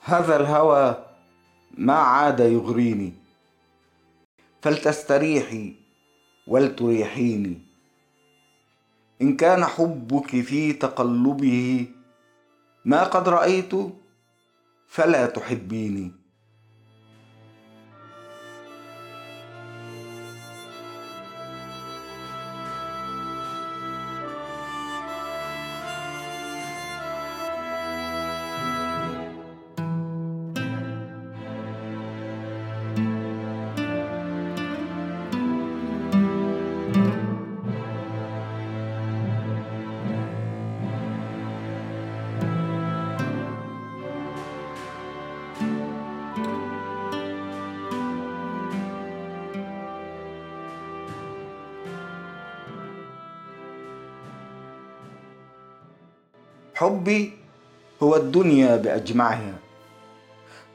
هذا الهوى ما عاد يغريني. فلتستريحي ولتريحيني. إن كان حبك في تقلبه ما قد رأيت فلا تحبيني. حبي هو الدنيا بأجمعها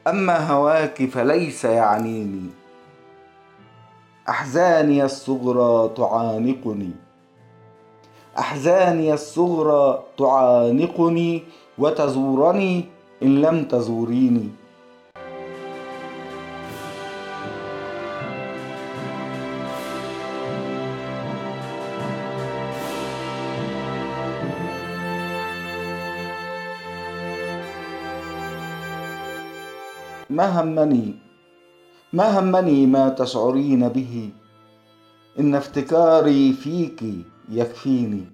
أما هواك فليس يعنيني. أحزاني الصغرى تعانقني أحزاني الصغرى تعانقني وتزورني إن لم تزوريني. ما همني؟ ما همني ما تشعرين به؟ إن افتكاري فيك يكفيني.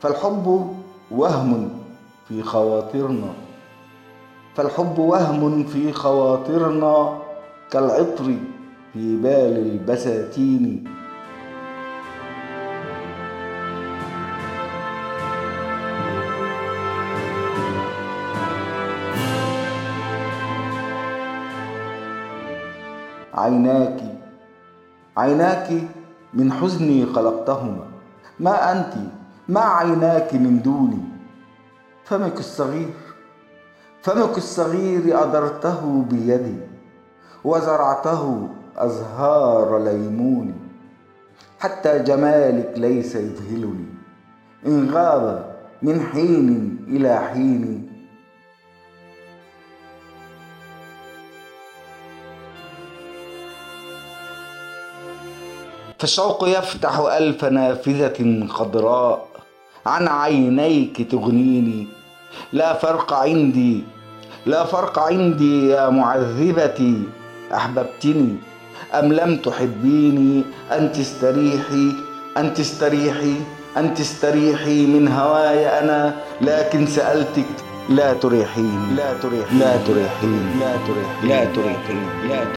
فالحب وهم في خواطرنا. فالحب وهم في خواطرنا كالعطر في بال البساتين. عيناك عيناك من حزني خلقتهما. ما أنت ما عيناك من دوني؟ فمك الصغير. فمك الصغير أدرته بيدي وزرعته أزهار ليمون حتى جمالك ليس يذهلني إن غاب من حين إلى حين. فالشوق يفتح ألف نافذة خضراء عن عينيك تغنيني لا فرق عندي لا فرق عندي يا معذبتي أحببتني. أم لم تحبيني؟ ان تستريحي ان تستريحي ان تستريحي من هواي أنا لكن سألتك لا تريحيني. لا تريحيني. لا تريحيني. لا تريحيني. لا تريحيني.